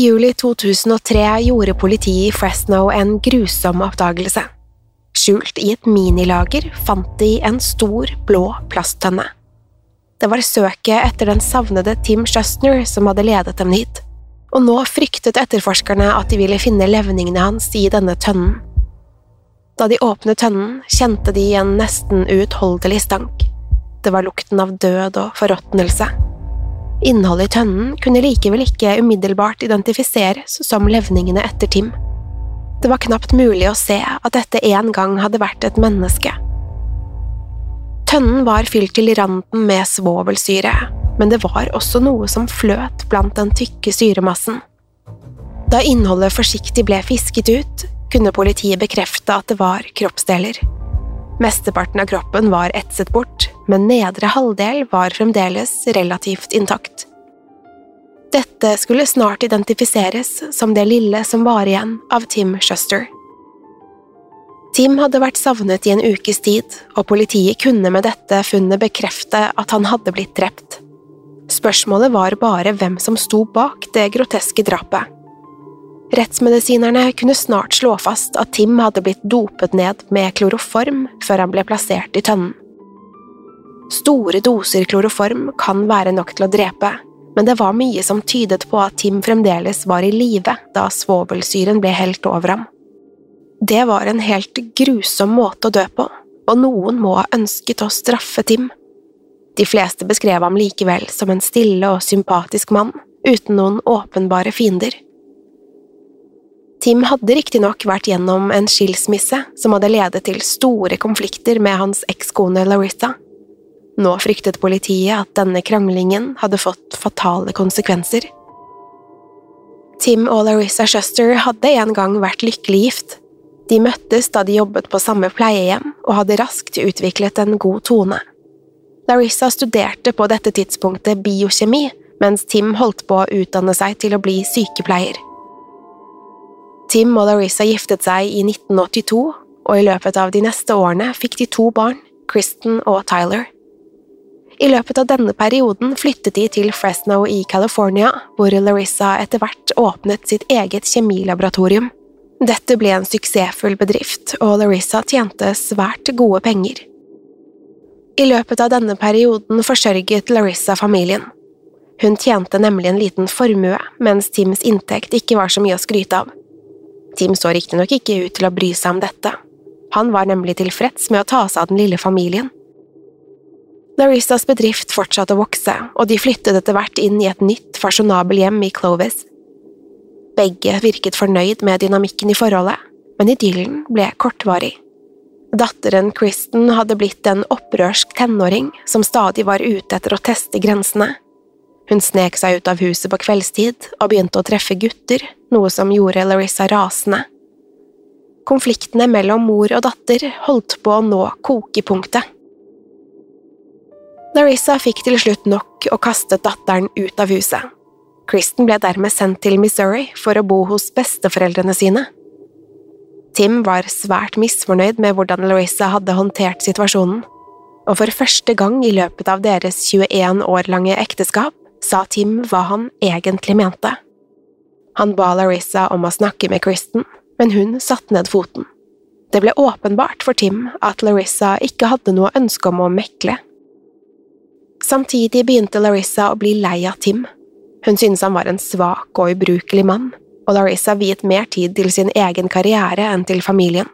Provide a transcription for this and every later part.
Juli 2003 gjorde politiet i Fresno en grusom oppdagelse. Skjult i et minilager fant de en stor, blå plasttønne. Det var søket etter den savnede Tim Shustner som hadde ledet dem hit, og nå fryktet etterforskerne at de ville finne levningene hans i denne tønnen. Da de åpnet tønnen, kjente de en nesten uutholdelig stank. Det var lukten av død og forråtnelse. Innholdet i tønnen kunne likevel ikke umiddelbart identifiseres som levningene etter Tim. Det var knapt mulig å se at dette en gang hadde vært et menneske. Tønnen var fylt til randen med svovelsyre, men det var også noe som fløt blant den tykke syremassen. Da innholdet forsiktig ble fisket ut, kunne politiet bekrefte at det var kroppsdeler. Mesteparten av kroppen var etset bort, men nedre halvdel var fremdeles relativt intakt. Dette skulle snart identifiseres som det lille som var igjen av Tim Shuster. Tim hadde vært savnet i en ukes tid, og politiet kunne med dette funnet bekrefte at han hadde blitt drept. Spørsmålet var bare hvem som sto bak det groteske drapet. Rettsmedisinerne kunne snart slå fast at Tim hadde blitt dopet ned med kloroform før han ble plassert i tønnen. Store doser kloroform kan være nok til å drepe, men det var mye som tydet på at Tim fremdeles var i live da svovelsyren ble helt over ham. Det var en helt grusom måte å dø på, og noen må ha ønsket å straffe Tim. De fleste beskrev ham likevel som en stille og sympatisk mann, uten noen åpenbare fiender. Tim hadde riktignok vært gjennom en skilsmisse som hadde ledet til store konflikter med hans ekskone Larissa. Nå fryktet politiet at denne kranglingen hadde fått fatale konsekvenser. Tim og Larissa Shuster hadde en gang vært lykkelig gift. De møttes da de jobbet på samme pleiehjem og hadde raskt utviklet en god tone. Larissa studerte på dette tidspunktet biokjemi, mens Tim holdt på å utdanne seg til å bli sykepleier. Tim og Larissa giftet seg i 1982, og i løpet av de neste årene fikk de to barn, Kristen og Tyler. I løpet av denne perioden flyttet de til Fresno i California, hvor Larissa etter hvert åpnet sitt eget kjemilaboratorium. Dette ble en suksessfull bedrift, og Larissa tjente svært gode penger. I løpet av denne perioden forsørget Larissa familien. Hun tjente nemlig en liten formue, mens Tims inntekt ikke var så mye å skryte av. Tim så riktignok ikke ut til å bry seg om dette. Han var nemlig tilfreds med å ta seg av den lille familien. Larissas bedrift fortsatte å vokse, og de flyttet etter hvert inn i et nytt, fasjonabel hjem i Clovis. Begge virket fornøyd med dynamikken i forholdet, men idyllen ble kortvarig. Datteren Kristen hadde blitt en opprørsk tenåring som stadig var ute etter å teste grensene. Hun snek seg ut av huset på kveldstid og begynte å treffe gutter, noe som gjorde Larissa rasende. Konfliktene mellom mor og datter holdt på å nå kokepunktet. Larissa fikk til slutt nok og kastet datteren ut av huset. Kristen ble dermed sendt til Missouri for å bo hos besteforeldrene sine. Tim var svært misfornøyd med hvordan Larissa hadde håndtert situasjonen, og for første gang i løpet av deres 21 år lange ekteskap sa Tim hva han egentlig mente. Han ba Larissa om å snakke med Kristen, men hun satte ned foten. Det ble åpenbart for Tim at Larissa ikke hadde noe ønske om å mekle. Samtidig begynte Larissa å bli lei av Tim. Hun syntes han var en svak og ubrukelig mann, og Larissa viet mer tid til sin egen karriere enn til familien.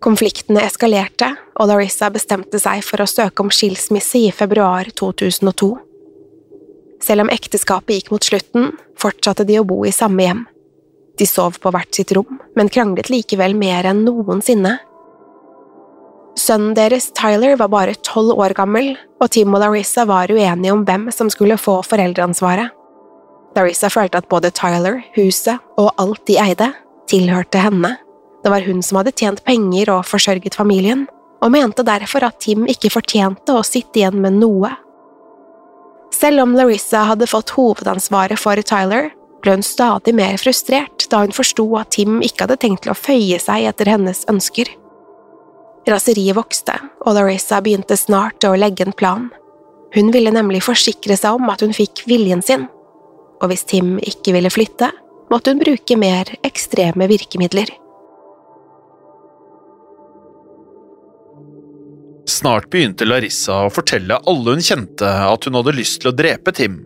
Konfliktene eskalerte, og Larissa bestemte seg for å søke om skilsmisse i februar 2002. Selv om ekteskapet gikk mot slutten, fortsatte de å bo i samme hjem. De sov på hvert sitt rom, men kranglet likevel mer enn noensinne. Sønnen deres, Tyler, var bare tolv år gammel, og Tim og Larissa var uenige om hvem som skulle få foreldreansvaret. Larissa følte at både Tyler, huset og alt de eide, tilhørte henne. Det var hun som hadde tjent penger og forsørget familien, og mente derfor at Tim ikke fortjente å sitte igjen med noe selv om Larissa hadde fått hovedansvaret for Tyler, ble hun stadig mer frustrert da hun forsto at Tim ikke hadde tenkt til å føye seg etter hennes ønsker. Raseriet vokste, og Larissa begynte snart å legge en plan. Hun ville nemlig forsikre seg om at hun fikk viljen sin, og hvis Tim ikke ville flytte, måtte hun bruke mer ekstreme virkemidler. Snart begynte Larissa å fortelle alle hun kjente at hun hadde lyst til å drepe Tim.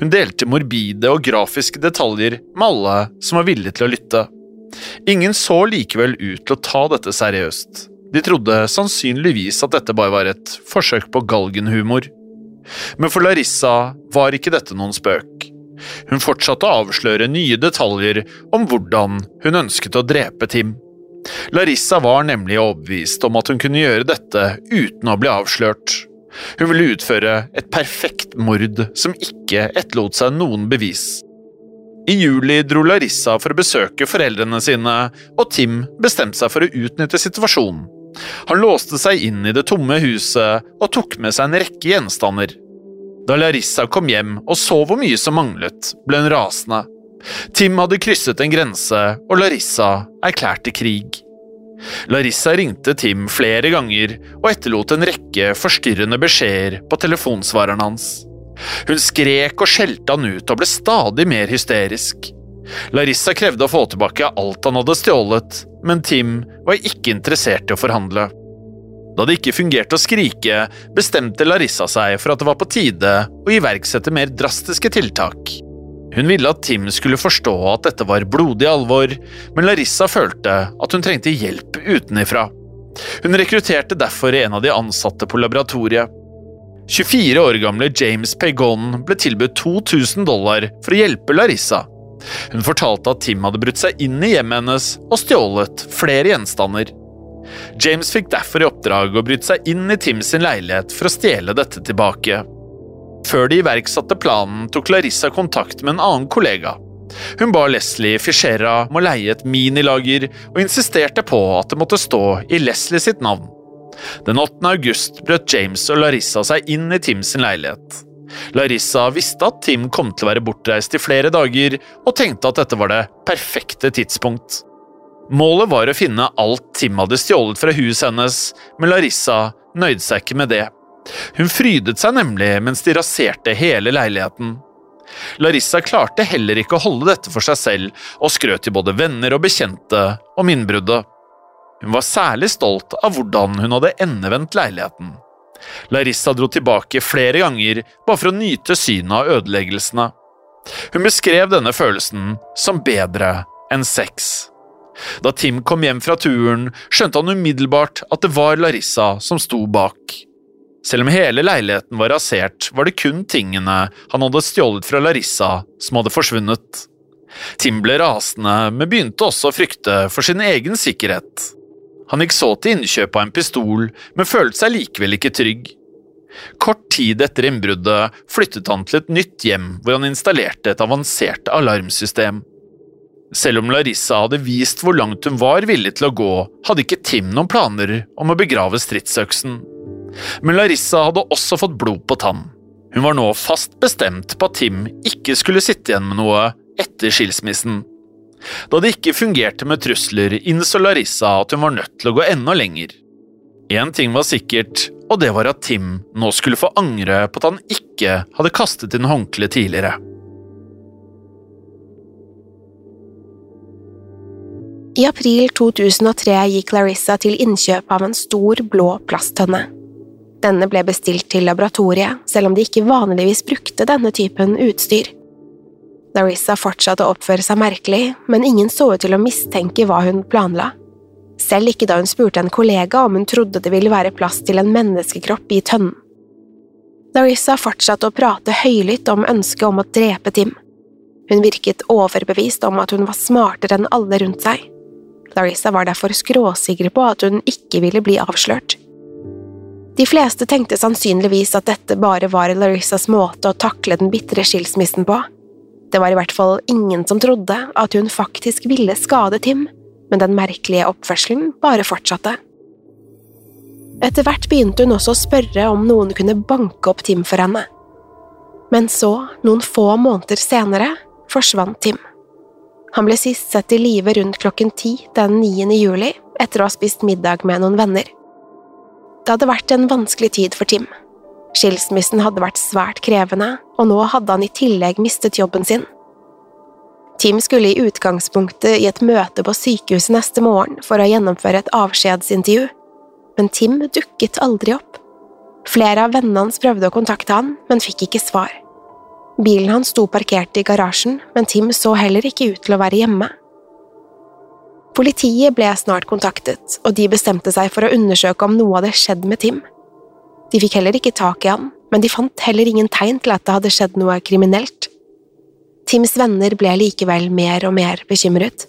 Hun delte morbide og grafiske detaljer med alle som var villige til å lytte. Ingen så likevel ut til å ta dette seriøst. De trodde sannsynligvis at dette bare var et forsøk på galgenhumor. Men for Larissa var ikke dette noen spøk. Hun fortsatte å avsløre nye detaljer om hvordan hun ønsket å drepe Tim. Larissa var nemlig overbevist om at hun kunne gjøre dette uten å bli avslørt. Hun ville utføre et perfekt mord som ikke etterlot seg noen bevis. I juli dro Larissa for å besøke foreldrene sine, og Tim bestemte seg for å utnytte situasjonen. Han låste seg inn i det tomme huset og tok med seg en rekke gjenstander. Da Larissa kom hjem og så hvor mye som manglet, ble hun rasende. Tim hadde krysset en grense, og Larissa erklærte krig. Larissa ringte Tim flere ganger og etterlot en rekke forstyrrende beskjeder på telefonsvareren hans. Hun skrek og skjelte han ut og ble stadig mer hysterisk. Larissa krevde å få tilbake alt han hadde stjålet, men Tim var ikke interessert i å forhandle. Da det ikke fungerte å skrike, bestemte Larissa seg for at det var på tide å iverksette mer drastiske tiltak. Hun ville at Tim skulle forstå at dette var blodig alvor, men Larissa følte at hun trengte hjelp utenifra. Hun rekrutterte derfor en av de ansatte på laboratoriet. 24 år gamle James Pagon ble tilbudt 2000 dollar for å hjelpe Larissa. Hun fortalte at Tim hadde brutt seg inn i hjemmet hennes og stjålet flere gjenstander. James fikk derfor i oppdrag å bryte seg inn i Tim sin leilighet for å stjele dette tilbake. Før de iverksatte planen, tok Larissa kontakt med en annen kollega. Hun ba Leslie Fischera om å leie et minilager, og insisterte på at det måtte stå i Leslie sitt navn. Den 8. august brøt James og Larissa seg inn i Tims leilighet. Larissa visste at Tim kom til å være bortreist i flere dager, og tenkte at dette var det perfekte tidspunkt. Målet var å finne alt Tim hadde stjålet fra huset hennes, men Larissa nøyde seg ikke med det. Hun frydet seg nemlig mens de raserte hele leiligheten. Larissa klarte heller ikke å holde dette for seg selv, og skrøt til både venner og bekjente om innbruddet. Hun var særlig stolt av hvordan hun hadde endevendt leiligheten. Larissa dro tilbake flere ganger bare for å nyte synet av ødeleggelsene. Hun beskrev denne følelsen som bedre enn sex. Da Tim kom hjem fra turen, skjønte han umiddelbart at det var Larissa som sto bak. Selv om hele leiligheten var rasert, var det kun tingene han hadde stjålet fra Larissa som hadde forsvunnet. Tim ble rasende, men begynte også å frykte for sin egen sikkerhet. Han gikk så til innkjøp av en pistol, men følte seg likevel ikke trygg. Kort tid etter innbruddet flyttet han til et nytt hjem hvor han installerte et avansert alarmsystem. Selv om Larissa hadde vist hvor langt hun var villig til å gå, hadde ikke Tim noen planer om å begrave stridsøksen. Men Larissa hadde også fått blod på tann. Hun var nå fast bestemt på at Tim ikke skulle sitte igjen med noe etter skilsmissen. Da det ikke fungerte med trusler, innså Larissa at hun var nødt til å gå enda lenger. Én ting var sikkert, og det var at Tim nå skulle få angre på at han ikke hadde kastet inn håndkleet tidligere. I april 2003 gikk Larissa til innkjøp av en stor, blå plasttønne. Denne ble bestilt til laboratoriet, selv om de ikke vanligvis brukte denne typen utstyr. Larissa fortsatte å oppføre seg merkelig, men ingen så ut til å mistenke hva hun planla. Selv ikke da hun spurte en kollega om hun trodde det ville være plass til en menneskekropp i tønnen. Larissa fortsatte å prate høylytt om ønsket om å drepe Tim. Hun virket overbevist om at hun var smartere enn alle rundt seg. Larissa var derfor skråsikker på at hun ikke ville bli avslørt. De fleste tenkte sannsynligvis at dette bare var Larissas måte å takle den bitre skilsmissen på. Det var i hvert fall ingen som trodde at hun faktisk ville skade Tim, men den merkelige oppførselen bare fortsatte. Etter hvert begynte hun også å spørre om noen kunne banke opp Tim for henne. Men så, noen få måneder senere, forsvant Tim. Han ble sist sett i live rundt klokken ti den 9. juli, etter å ha spist middag med noen venner. Det hadde vært en vanskelig tid for Tim. Skilsmissen hadde vært svært krevende, og nå hadde han i tillegg mistet jobben sin. Tim skulle i utgangspunktet i et møte på sykehuset neste morgen for å gjennomføre et avskjedsintervju, men Tim dukket aldri opp. Flere av vennene hans prøvde å kontakte han, men fikk ikke svar. Bilen hans sto parkert i garasjen, men Tim så heller ikke ut til å være hjemme. Politiet ble snart kontaktet, og de bestemte seg for å undersøke om noe hadde skjedd med Tim. De fikk heller ikke tak i han, men de fant heller ingen tegn til at det hadde skjedd noe kriminelt. Tims venner ble likevel mer og mer bekymret.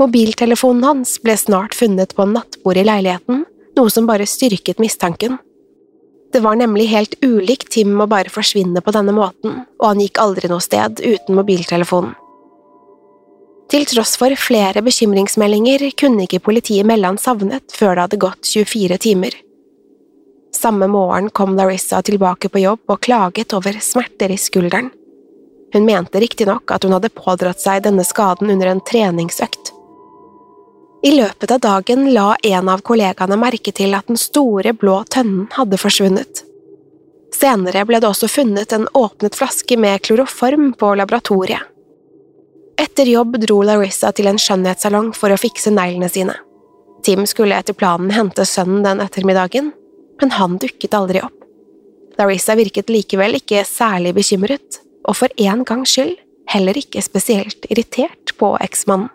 Mobiltelefonen hans ble snart funnet på nattbordet i leiligheten, noe som bare styrket mistanken. Det var nemlig helt ulikt Tim å bare forsvinne på denne måten, og han gikk aldri noe sted uten mobiltelefonen. Til tross for flere bekymringsmeldinger kunne ikke politiet melde han savnet før det hadde gått 24 timer. Samme morgen kom Larissa tilbake på jobb og klaget over smerter i skulderen. Hun mente riktignok at hun hadde pådratt seg denne skaden under en treningsøkt. I løpet av dagen la en av kollegaene merke til at den store, blå tønnen hadde forsvunnet. Senere ble det også funnet en åpnet flaske med kloroform på laboratoriet. Etter jobb dro Larissa til en skjønnhetssalong for å fikse neglene sine. Tim skulle etter planen hente sønnen den ettermiddagen, men han dukket aldri opp. Larissa virket likevel ikke særlig bekymret, og for en gangs skyld heller ikke spesielt irritert på eksmannen.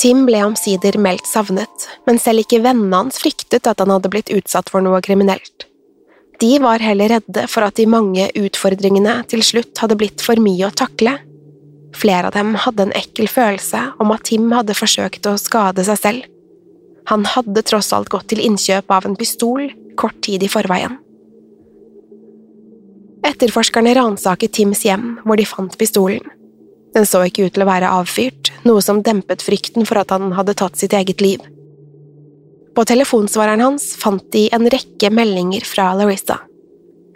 Tim ble omsider meldt savnet, men selv ikke vennene hans fryktet at han hadde blitt utsatt for noe kriminelt. De var heller redde for at de mange utfordringene til slutt hadde blitt for mye å takle. Flere av dem hadde en ekkel følelse om at Tim hadde forsøkt å skade seg selv. Han hadde tross alt gått til innkjøp av en pistol kort tid i forveien. Etterforskerne ransaket Tims hjem, hvor de fant pistolen. Den så ikke ut til å være avfyrt, noe som dempet frykten for at han hadde tatt sitt eget liv. På telefonsvareren hans fant de en rekke meldinger fra Larissa.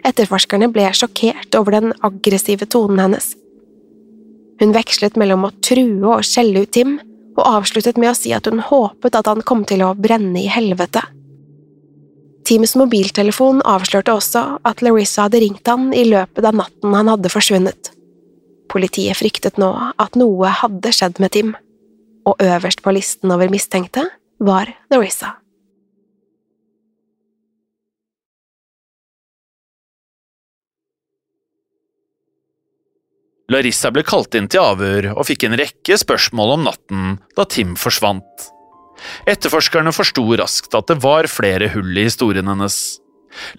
Etterforskerne ble sjokkert over den aggressive tonen hennes. Hun vekslet mellom å true og skjelle ut Tim, og avsluttet med å si at hun håpet at han kom til å brenne i helvete. Tims mobiltelefon avslørte også at Larissa hadde ringt han i løpet av natten han hadde forsvunnet. Politiet fryktet nå at noe hadde skjedd med Tim, og øverst på listen over mistenkte var Larissa. Larissa ble kalt inn til avhør og fikk en rekke spørsmål om natten da Tim forsvant. Etterforskerne forsto raskt at det var flere hull i historien hennes.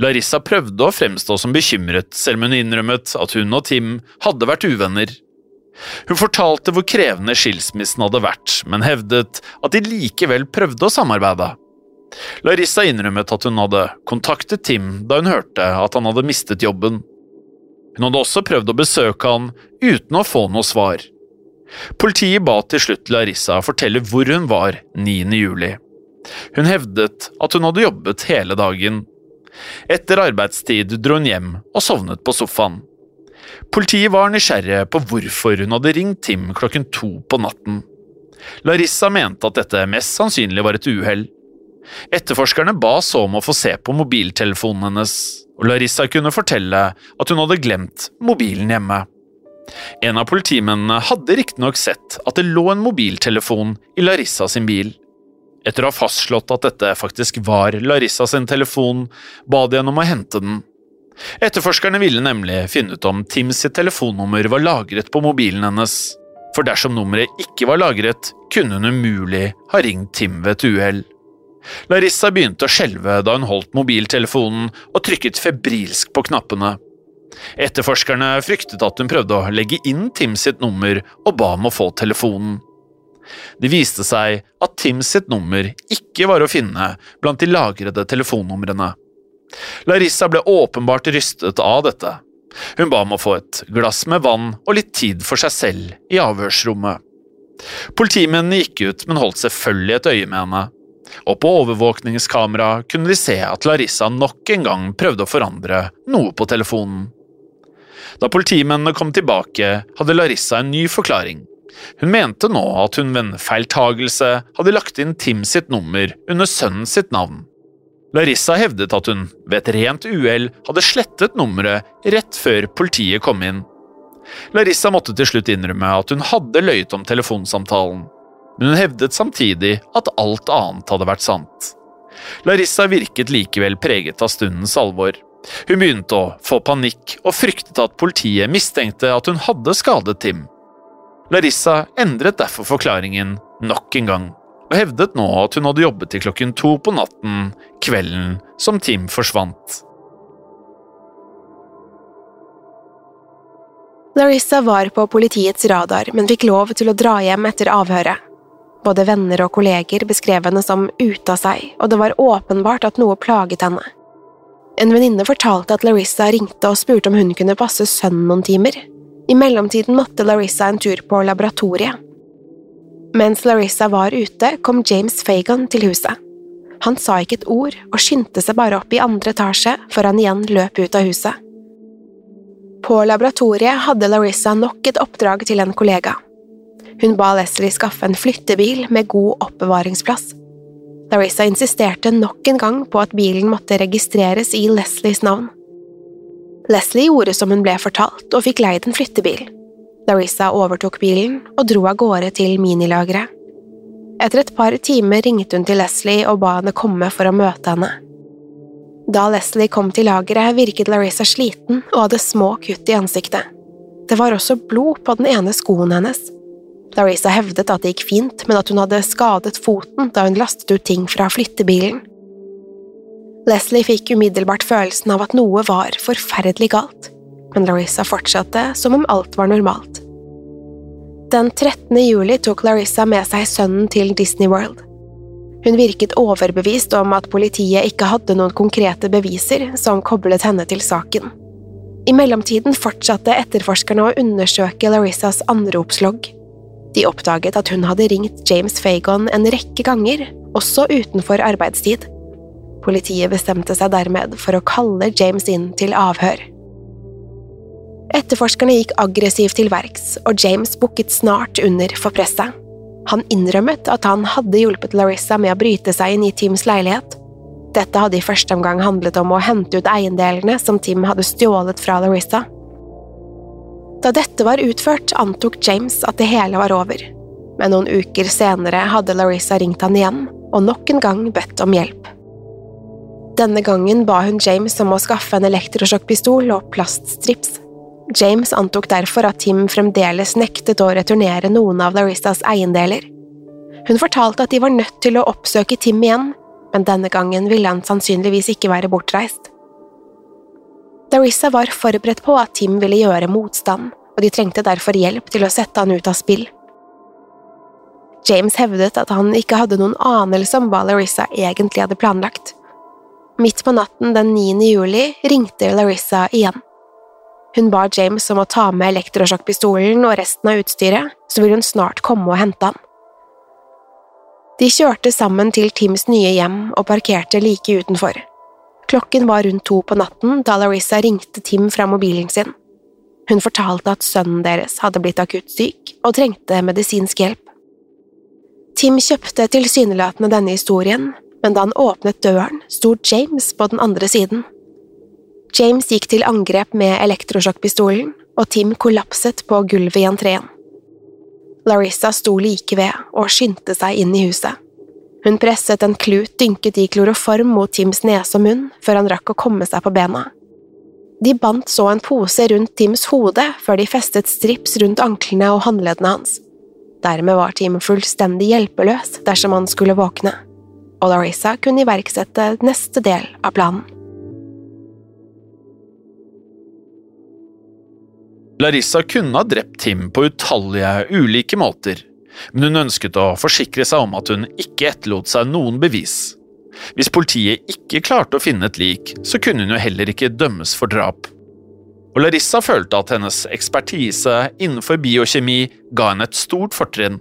Larissa prøvde å fremstå som bekymret, selv om hun innrømmet at hun og Tim hadde vært uvenner. Hun fortalte hvor krevende skilsmissen hadde vært, men hevdet at de likevel prøvde å samarbeide. Larissa innrømmet at hun hadde kontaktet Tim da hun hørte at han hadde mistet jobben. Hun hadde også prøvd å besøke han uten å få noe svar. Politiet ba til slutt Larissa fortelle hvor hun var 9. juli. Hun hevdet at hun hadde jobbet hele dagen. Etter arbeidstid dro hun hjem og sovnet på sofaen. Politiet var nysgjerrige på hvorfor hun hadde ringt Tim klokken to på natten. Larissa mente at dette mest sannsynlig var et uhell. Etterforskerne ba så om å få se på mobiltelefonen hennes, og Larissa kunne fortelle at hun hadde glemt mobilen hjemme. En av politimennene hadde riktignok sett at det lå en mobiltelefon i Larissa sin bil. Etter å ha fastslått at dette faktisk var Larissa sin telefon, ba de henne om å hente den. Etterforskerne ville nemlig finne ut om Tims telefonnummer var lagret på mobilen hennes, for dersom nummeret ikke var lagret, kunne hun umulig ha ringt Tim ved et uhell. Larissa begynte å skjelve da hun holdt mobiltelefonen og trykket febrilsk på knappene. Etterforskerne fryktet at hun prøvde å legge inn Tim sitt nummer og ba om å få telefonen. Det viste seg at Tim sitt nummer ikke var å finne blant de lagrede telefonnumrene. Larissa ble åpenbart rystet av dette. Hun ba om å få et glass med vann og litt tid for seg selv i avhørsrommet. Politimennene gikk ut, men holdt selvfølgelig et øye med henne og på overvåkningskamera kunne de se at Larissa nok en gang prøvde å forandre noe på telefonen. Da politimennene kom tilbake, hadde Larissa en ny forklaring. Hun mente nå at hun ved en feiltagelse hadde lagt inn Tim sitt nummer under sønnen sitt navn. Larissa hevdet at hun ved et rent uhell hadde slettet nummeret rett før politiet kom inn. Larissa måtte til slutt innrømme at hun hadde løyet om telefonsamtalen men hun hevdet samtidig at alt annet hadde vært sant. Larissa virket likevel preget av stundens alvor. Hun begynte å få panikk og fryktet at politiet mistenkte at hun hadde skadet Tim. Larissa endret derfor forklaringen nok en gang, og hevdet nå at hun hadde jobbet til klokken to på natten kvelden som Tim forsvant. Larissa var på politiets radar, men fikk lov til å dra hjem etter avhøret. Både venner og kolleger beskrev henne som ute av seg, og det var åpenbart at noe plaget henne. En venninne fortalte at Larissa ringte og spurte om hun kunne passe sønnen noen timer. I mellomtiden måtte Larissa en tur på laboratoriet. Mens Larissa var ute, kom James Fagan til huset. Han sa ikke et ord og skyndte seg bare opp i andre etasje før han igjen løp ut av huset. På laboratoriet hadde Larissa nok et oppdrag til en kollega. Hun ba Leslie skaffe en flyttebil med god oppbevaringsplass. Larissa insisterte nok en gang på at bilen måtte registreres i Leslies navn. Leslie gjorde som hun ble fortalt, og fikk leid en flyttebil. Larissa overtok bilen og dro av gårde til minilageret. Etter et par timer ringte hun til Leslie og ba henne komme for å møte henne. Da Leslie kom til lageret, virket Larissa sliten og hadde små kutt i ansiktet. Det var også blod på den ene skoen hennes. Larissa hevdet at det gikk fint, men at hun hadde skadet foten da hun lastet ut ting fra flyttebilen. Leslie fikk umiddelbart følelsen av at noe var forferdelig galt, men Larissa fortsatte som om alt var normalt. Den 13. juli tok Larissa med seg sønnen til Disney World. Hun virket overbevist om at politiet ikke hadde noen konkrete beviser som koblet henne til saken. I mellomtiden fortsatte etterforskerne å undersøke Larissas anropslogg. De oppdaget at hun hadde ringt James Fagon en rekke ganger, også utenfor arbeidstid. Politiet bestemte seg dermed for å kalle James inn til avhør. Etterforskerne gikk aggressivt til verks, og James bukket snart under for presset. Han innrømmet at han hadde hjulpet Larissa med å bryte seg inn i Tims leilighet. Dette hadde i første omgang handlet om å hente ut eiendelene som Tim hadde stjålet fra Larissa. Da dette var utført, antok James at det hele var over, men noen uker senere hadde Larissa ringt han igjen og nok en gang bedt om hjelp. Denne gangen ba hun James om å skaffe en elektrosjokkpistol og plaststrips. James antok derfor at Tim fremdeles nektet å returnere noen av Larissas eiendeler. Hun fortalte at de var nødt til å oppsøke Tim igjen, men denne gangen ville han sannsynligvis ikke være bortreist. Larissa var forberedt på at Tim ville gjøre motstand, og de trengte derfor hjelp til å sette han ut av spill. James hevdet at han ikke hadde noen anelse om hva Larissa egentlig hadde planlagt. Midt på natten den 9. juli ringte Larissa igjen. Hun ba James om å ta med elektrosjokkpistolen og resten av utstyret, så ville hun snart komme og hente han. De kjørte sammen til Tims nye hjem og parkerte like utenfor. Klokken var rundt to på natten da Larissa ringte Tim fra mobilen sin. Hun fortalte at sønnen deres hadde blitt akutt syk og trengte medisinsk hjelp. Tim kjøpte tilsynelatende denne historien, men da han åpnet døren, sto James på den andre siden. James gikk til angrep med elektrosjokkpistolen, og Tim kollapset på gulvet i entreen. Larissa sto like ved og skyndte seg inn i huset. Hun presset en klut dynket i kloroform mot Tims nese og munn før han rakk å komme seg på bena. De bandt så en pose rundt Tims hode før de festet strips rundt anklene og håndleddene hans. Dermed var Tim fullstendig hjelpeløs dersom han skulle våkne, og Larissa kunne iverksette neste del av planen. Larissa kunne ha drept Tim på utallige ulike måter, men hun ønsket å forsikre seg om at hun ikke etterlot seg noen bevis. Hvis politiet ikke klarte å finne et lik, så kunne hun jo heller ikke dømmes for drap og Larissa følte at hennes ekspertise innenfor biokjemi ga henne et stort fortrinn.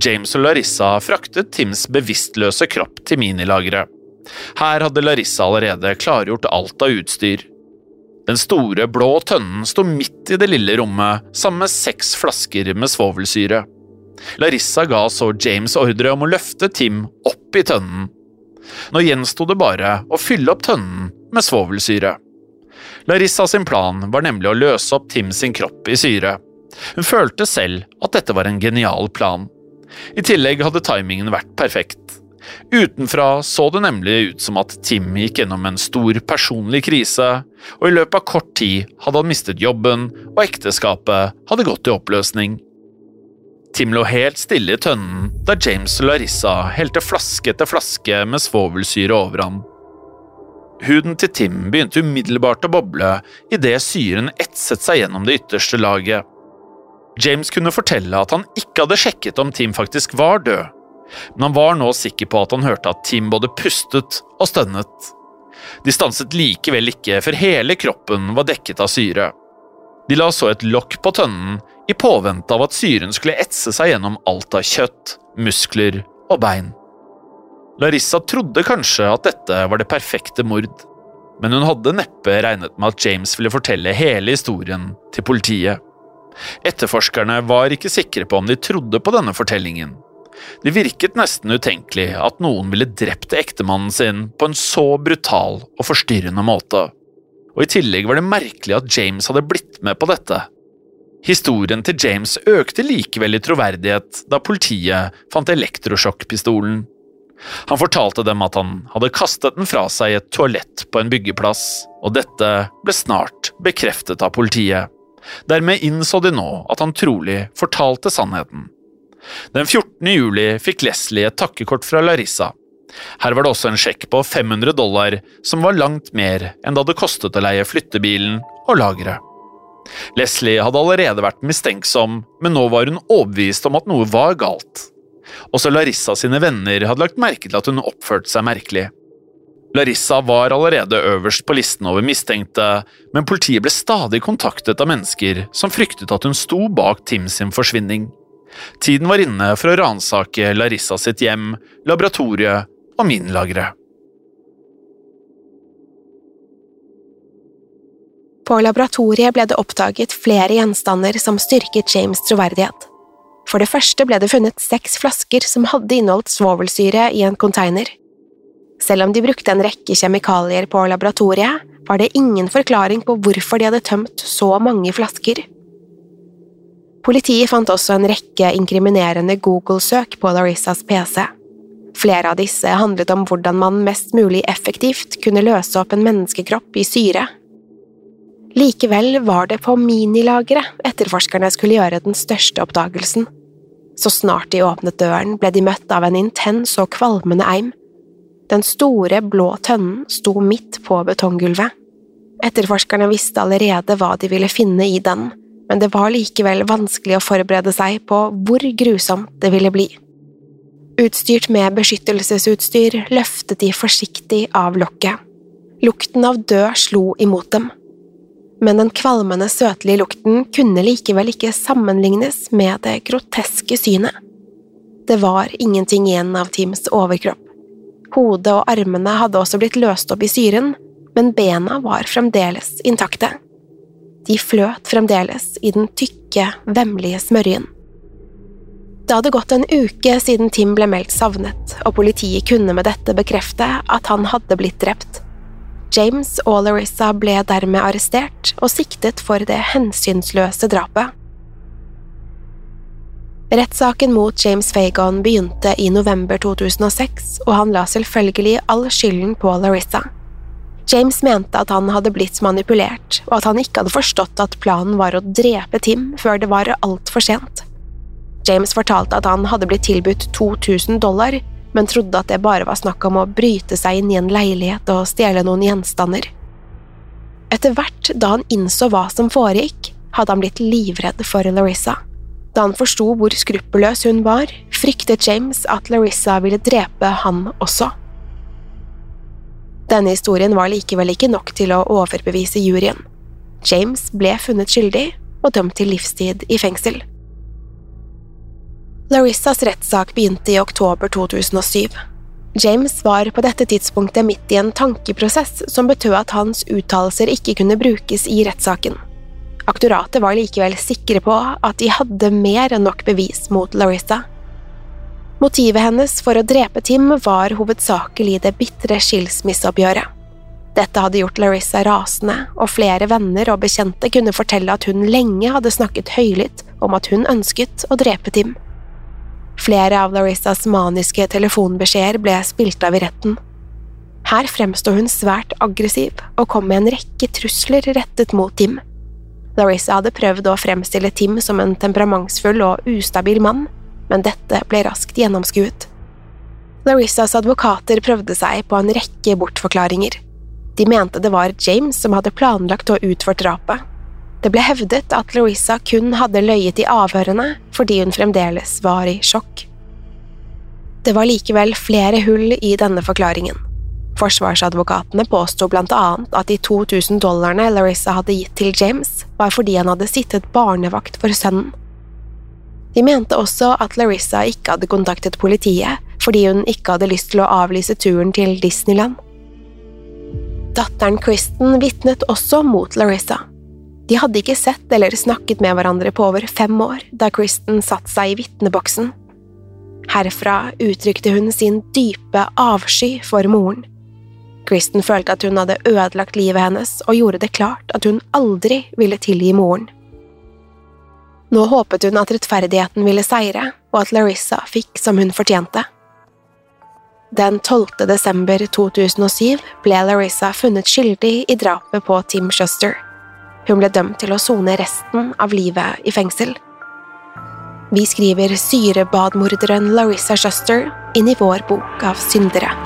James og Larissa fraktet Tims bevisstløse kropp til minilageret. Her hadde Larissa allerede klargjort alt av utstyr. Den store, blå tønnen sto midt i det lille rommet sammen med seks flasker med svovelsyre. Larissa ga så James ordre om å løfte Tim opp i tønnen. Nå gjensto det bare å fylle opp tønnen med svovelsyre. Larissa sin plan var nemlig å løse opp Tim sin kropp i syre. Hun følte selv at dette var en genial plan. I tillegg hadde timingen vært perfekt. Utenfra så det nemlig ut som at Tim gikk gjennom en stor personlig krise, og i løpet av kort tid hadde han mistet jobben, og ekteskapet hadde gått i oppløsning. Tim lå helt stille i tønnen da James og Larissa helte flaske etter flaske med svovelsyre over ham. Huden til Tim begynte umiddelbart å boble idet syren etset seg gjennom det ytterste laget. James kunne fortelle at han ikke hadde sjekket om Tim faktisk var død, men han var nå sikker på at han hørte at Tim både pustet og stønnet. De stanset likevel ikke for hele kroppen var dekket av syre. De la så et lokk på tønnen i påvente av at syren skulle etse seg gjennom alt av kjøtt, muskler og bein. Larissa trodde kanskje at dette var det perfekte mord, men hun hadde neppe regnet med at James ville fortelle hele historien til politiet. Etterforskerne var ikke sikre på om de trodde på denne fortellingen. Det virket nesten utenkelig at noen ville drept ektemannen sin på en så brutal og forstyrrende måte. Og i tillegg var det merkelig at James hadde blitt med på dette. Historien til James økte likevel i troverdighet da politiet fant elektrosjokkpistolen han fortalte dem at han hadde kastet den fra seg i et toalett på en byggeplass, og dette ble snart bekreftet av politiet. Dermed innså de nå at han trolig fortalte sannheten. Den 14. juli fikk Leslie et takkekort fra Larissa. Her var det også en sjekk på 500 dollar, som var langt mer enn det hadde kostet å leie flyttebilen og lageret. Leslie hadde allerede vært mistenksom, men nå var hun overbevist om at noe var galt. Også Larissa sine venner hadde lagt merke til at hun oppførte seg merkelig. Larissa var allerede øverst på listen over mistenkte, men politiet ble stadig kontaktet av mennesker som fryktet at hun sto bak Tim sin forsvinning. Tiden var inne for å ransake Larissa sitt hjem, laboratoriet og minlageret. På laboratoriet ble det oppdaget flere gjenstander som styrket James' troverdighet. For det første ble det funnet seks flasker som hadde inneholdt svovelsyre i en container. Selv om de brukte en rekke kjemikalier på laboratoriet, var det ingen forklaring på hvorfor de hadde tømt så mange flasker. Politiet fant også en rekke inkriminerende Google-søk på Larissas PC. Flere av disse handlet om hvordan man mest mulig effektivt kunne løse opp en menneskekropp i syre. Likevel var det på minilageret etterforskerne skulle gjøre den største oppdagelsen. Så snart de åpnet døren, ble de møtt av en intens og kvalmende eim. Den store, blå tønnen sto midt på betonggulvet. Etterforskerne visste allerede hva de ville finne i den, men det var likevel vanskelig å forberede seg på hvor grusomt det ville bli. Utstyrt med beskyttelsesutstyr løftet de forsiktig av lokket. Lukten av død slo imot dem. Men den kvalmende, søtlige lukten kunne likevel ikke sammenlignes med det groteske synet. Det var ingenting igjen av Tims overkropp. Hodet og armene hadde også blitt løst opp i syren, men bena var fremdeles intakte. De fløt fremdeles i den tykke, vemmelige smørjen. Det hadde gått en uke siden Tim ble meldt savnet, og politiet kunne med dette bekrefte at han hadde blitt drept. James og Larissa ble dermed arrestert og siktet for det hensynsløse drapet. Rettssaken mot James Fagon begynte i november 2006, og han la selvfølgelig all skylden på Larissa. James mente at han hadde blitt manipulert, og at han ikke hadde forstått at planen var å drepe Tim før det var altfor sent. James fortalte at han hadde blitt tilbudt 2000 dollar, men trodde at det bare var snakk om å bryte seg inn i en leilighet og stjele noen gjenstander. Etter hvert da han innså hva som foregikk, hadde han blitt livredd for Larissa. Da han forsto hvor skruppelløs hun var, fryktet James at Larissa ville drepe han også. Denne historien var likevel ikke nok til å overbevise juryen. James ble funnet skyldig og dømt til livstid i fengsel. Larissas rettssak begynte i oktober 2007. James var på dette tidspunktet midt i en tankeprosess som betød at hans uttalelser ikke kunne brukes i rettssaken. Aktoratet var likevel sikre på at de hadde mer enn nok bevis mot Larissa. Motivet hennes for å drepe Tim var hovedsakelig det bitre skilsmisseoppgjøret. Dette hadde gjort Larissa rasende, og flere venner og bekjente kunne fortelle at hun lenge hadde snakket høylytt om at hun ønsket å drepe Tim. Flere av Larissas maniske telefonbeskjeder ble spilt av i retten. Her fremsto hun svært aggressiv og kom med en rekke trusler rettet mot Tim. Larissa hadde prøvd å fremstille Tim som en temperamentsfull og ustabil mann, men dette ble raskt gjennomskuet. Larissas advokater prøvde seg på en rekke bortforklaringer. De mente det var James som hadde planlagt og utført drapet. Det ble hevdet at Larissa kun hadde løyet i avhørene fordi hun fremdeles var i sjokk. Det var likevel flere hull i denne forklaringen. Forsvarsadvokatene påsto blant annet at de 2000 dollarene Larissa hadde gitt til James, var fordi han hadde sittet barnevakt for sønnen. De mente også at Larissa ikke hadde kontaktet politiet fordi hun ikke hadde lyst til å avlyse turen til Disneyland. Datteren Kristen vitnet også mot Larissa. De hadde ikke sett eller snakket med hverandre på over fem år da Kristen satte seg i vitneboksen. Herfra uttrykte hun sin dype avsky for moren. Kristen følte at hun hadde ødelagt livet hennes og gjorde det klart at hun aldri ville tilgi moren. Nå håpet hun at rettferdigheten ville seire, og at Larissa fikk som hun fortjente. Den 12. desember 2007 ble Larissa funnet skyldig i drapet på Tim Shuster. Hun ble dømt til å sone resten av livet i fengsel. Vi skriver syrebadmorderen Larissa Shuster inn i vår bok av syndere.